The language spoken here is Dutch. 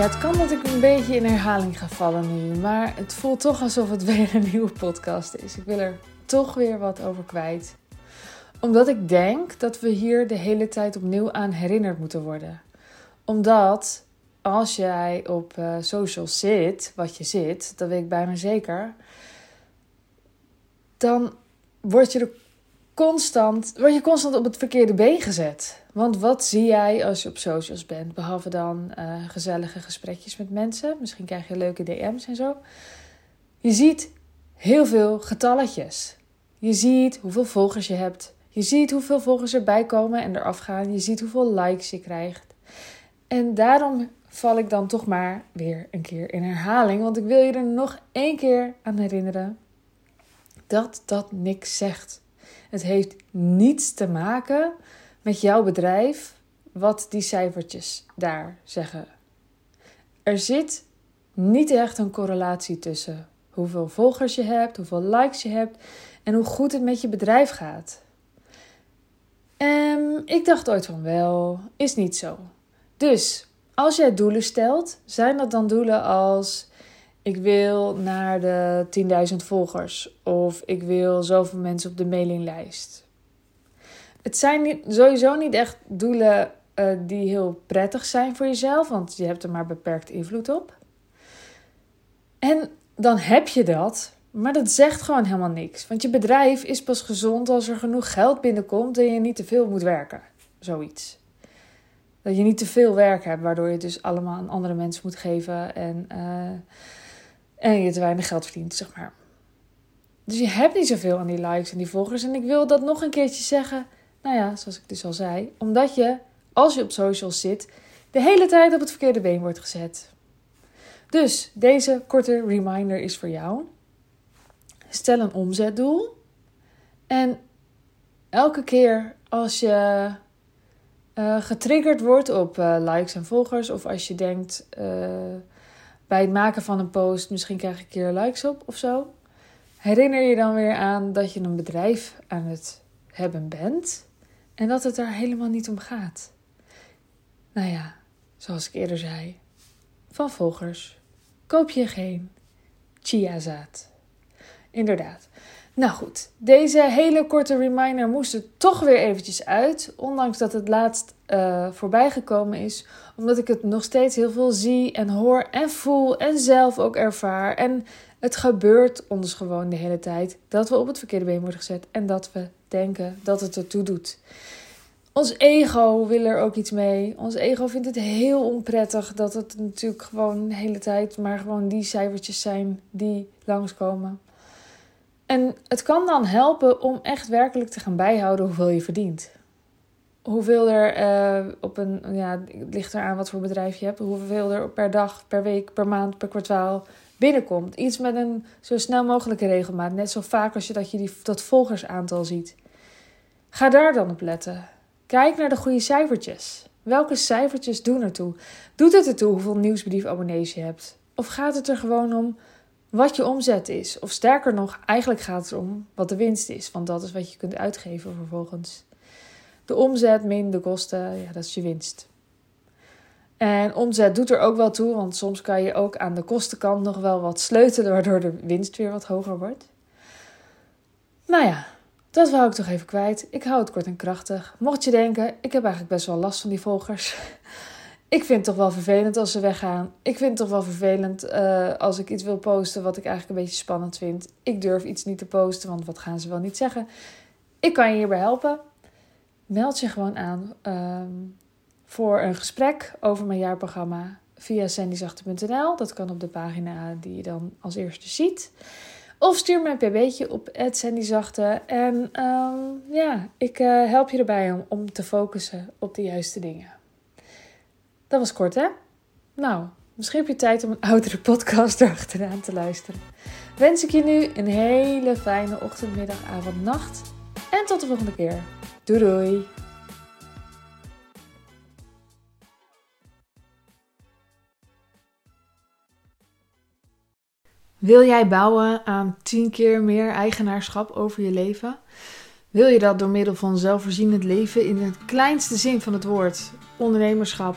Ja, het kan dat ik een beetje in herhaling ga vallen nu, maar het voelt toch alsof het weer een nieuwe podcast is. Ik wil er toch weer wat over kwijt. Omdat ik denk dat we hier de hele tijd opnieuw aan herinnerd moeten worden. Omdat als jij op uh, social zit, wat je zit, dat weet ik bijna zeker, dan word je er constant, word je constant op het verkeerde been gezet. Want wat zie jij als je op socials bent? Behalve dan uh, gezellige gesprekjes met mensen. Misschien krijg je leuke DM's en zo. Je ziet heel veel getalletjes. Je ziet hoeveel volgers je hebt. Je ziet hoeveel volgers erbij komen en eraf gaan. Je ziet hoeveel likes je krijgt. En daarom val ik dan toch maar weer een keer in herhaling. Want ik wil je er nog één keer aan herinneren dat dat niks zegt. Het heeft niets te maken met jouw bedrijf, wat die cijfertjes daar zeggen. Er zit niet echt een correlatie tussen hoeveel volgers je hebt, hoeveel likes je hebt en hoe goed het met je bedrijf gaat. En ik dacht ooit van wel, is niet zo. Dus als jij doelen stelt, zijn dat dan doelen als ik wil naar de 10.000 volgers of ik wil zoveel mensen op de mailinglijst. Het zijn sowieso niet echt doelen uh, die heel prettig zijn voor jezelf, want je hebt er maar beperkt invloed op. En dan heb je dat, maar dat zegt gewoon helemaal niks. Want je bedrijf is pas gezond als er genoeg geld binnenkomt en je niet te veel moet werken. Zoiets. Dat je niet te veel werk hebt, waardoor je dus allemaal aan andere mensen moet geven en, uh, en je te weinig geld verdient, zeg maar. Dus je hebt niet zoveel aan die likes en die volgers. En ik wil dat nog een keertje zeggen. Nou ja, zoals ik dus al zei. Omdat je, als je op socials zit, de hele tijd op het verkeerde been wordt gezet. Dus deze korte reminder is voor jou. Stel een omzetdoel. En elke keer als je uh, getriggerd wordt op uh, likes en volgers, of als je denkt uh, bij het maken van een post, misschien krijg ik een keer likes op of zo, herinner je dan weer aan dat je een bedrijf aan het hebben bent en dat het daar helemaal niet om gaat. Nou ja, zoals ik eerder zei, van volgers koop je geen chiazaad. Inderdaad. Nou goed, deze hele korte reminder moest er toch weer eventjes uit. Ondanks dat het laatst uh, voorbij gekomen is. Omdat ik het nog steeds heel veel zie en hoor en voel en zelf ook ervaar. En het gebeurt ons gewoon de hele tijd dat we op het verkeerde been worden gezet. En dat we denken dat het ertoe doet. Ons ego wil er ook iets mee. Ons ego vindt het heel onprettig dat het natuurlijk gewoon de hele tijd maar gewoon die cijfertjes zijn die langskomen. En het kan dan helpen om echt werkelijk te gaan bijhouden hoeveel je verdient. Hoeveel er uh, op een, ja, het ligt eraan wat voor bedrijf je hebt, hoeveel er per dag, per week, per maand, per kwartaal binnenkomt. Iets met een zo snel mogelijke regelmaat, net zo vaak als je dat je die, dat volgersaantal ziet. Ga daar dan op letten. Kijk naar de goede cijfertjes. Welke cijfertjes doen ertoe? Doet het ertoe hoeveel nieuwsbrief abonnees je hebt? Of gaat het er gewoon om wat je omzet is. Of sterker nog, eigenlijk gaat het om wat de winst is. Want dat is wat je kunt uitgeven vervolgens. De omzet min de kosten, ja, dat is je winst. En omzet doet er ook wel toe, want soms kan je ook aan de kostenkant nog wel wat sleutelen, waardoor de winst weer wat hoger wordt. Nou ja, dat wou ik toch even kwijt. Ik hou het kort en krachtig. Mocht je denken, ik heb eigenlijk best wel last van die volgers. Ik vind het toch wel vervelend als ze weggaan. Ik vind het toch wel vervelend uh, als ik iets wil posten wat ik eigenlijk een beetje spannend vind. Ik durf iets niet te posten, want wat gaan ze wel niet zeggen? Ik kan je hierbij helpen. Meld je gewoon aan um, voor een gesprek over mijn jaarprogramma via sandyzachte.nl. Dat kan op de pagina die je dan als eerste ziet. Of stuur me een pb'tje op sandyzachte. En um, ja, ik uh, help je erbij om, om te focussen op de juiste dingen. Dat was kort, hè? Nou, misschien heb je tijd om een oudere podcast erachteraan te luisteren. Wens ik je nu een hele fijne ochtend, middag, avond, nacht. En tot de volgende keer. Doei doei! Wil jij bouwen aan 10 keer meer eigenaarschap over je leven? Wil je dat door middel van zelfvoorzienend leven in de kleinste zin van het woord, ondernemerschap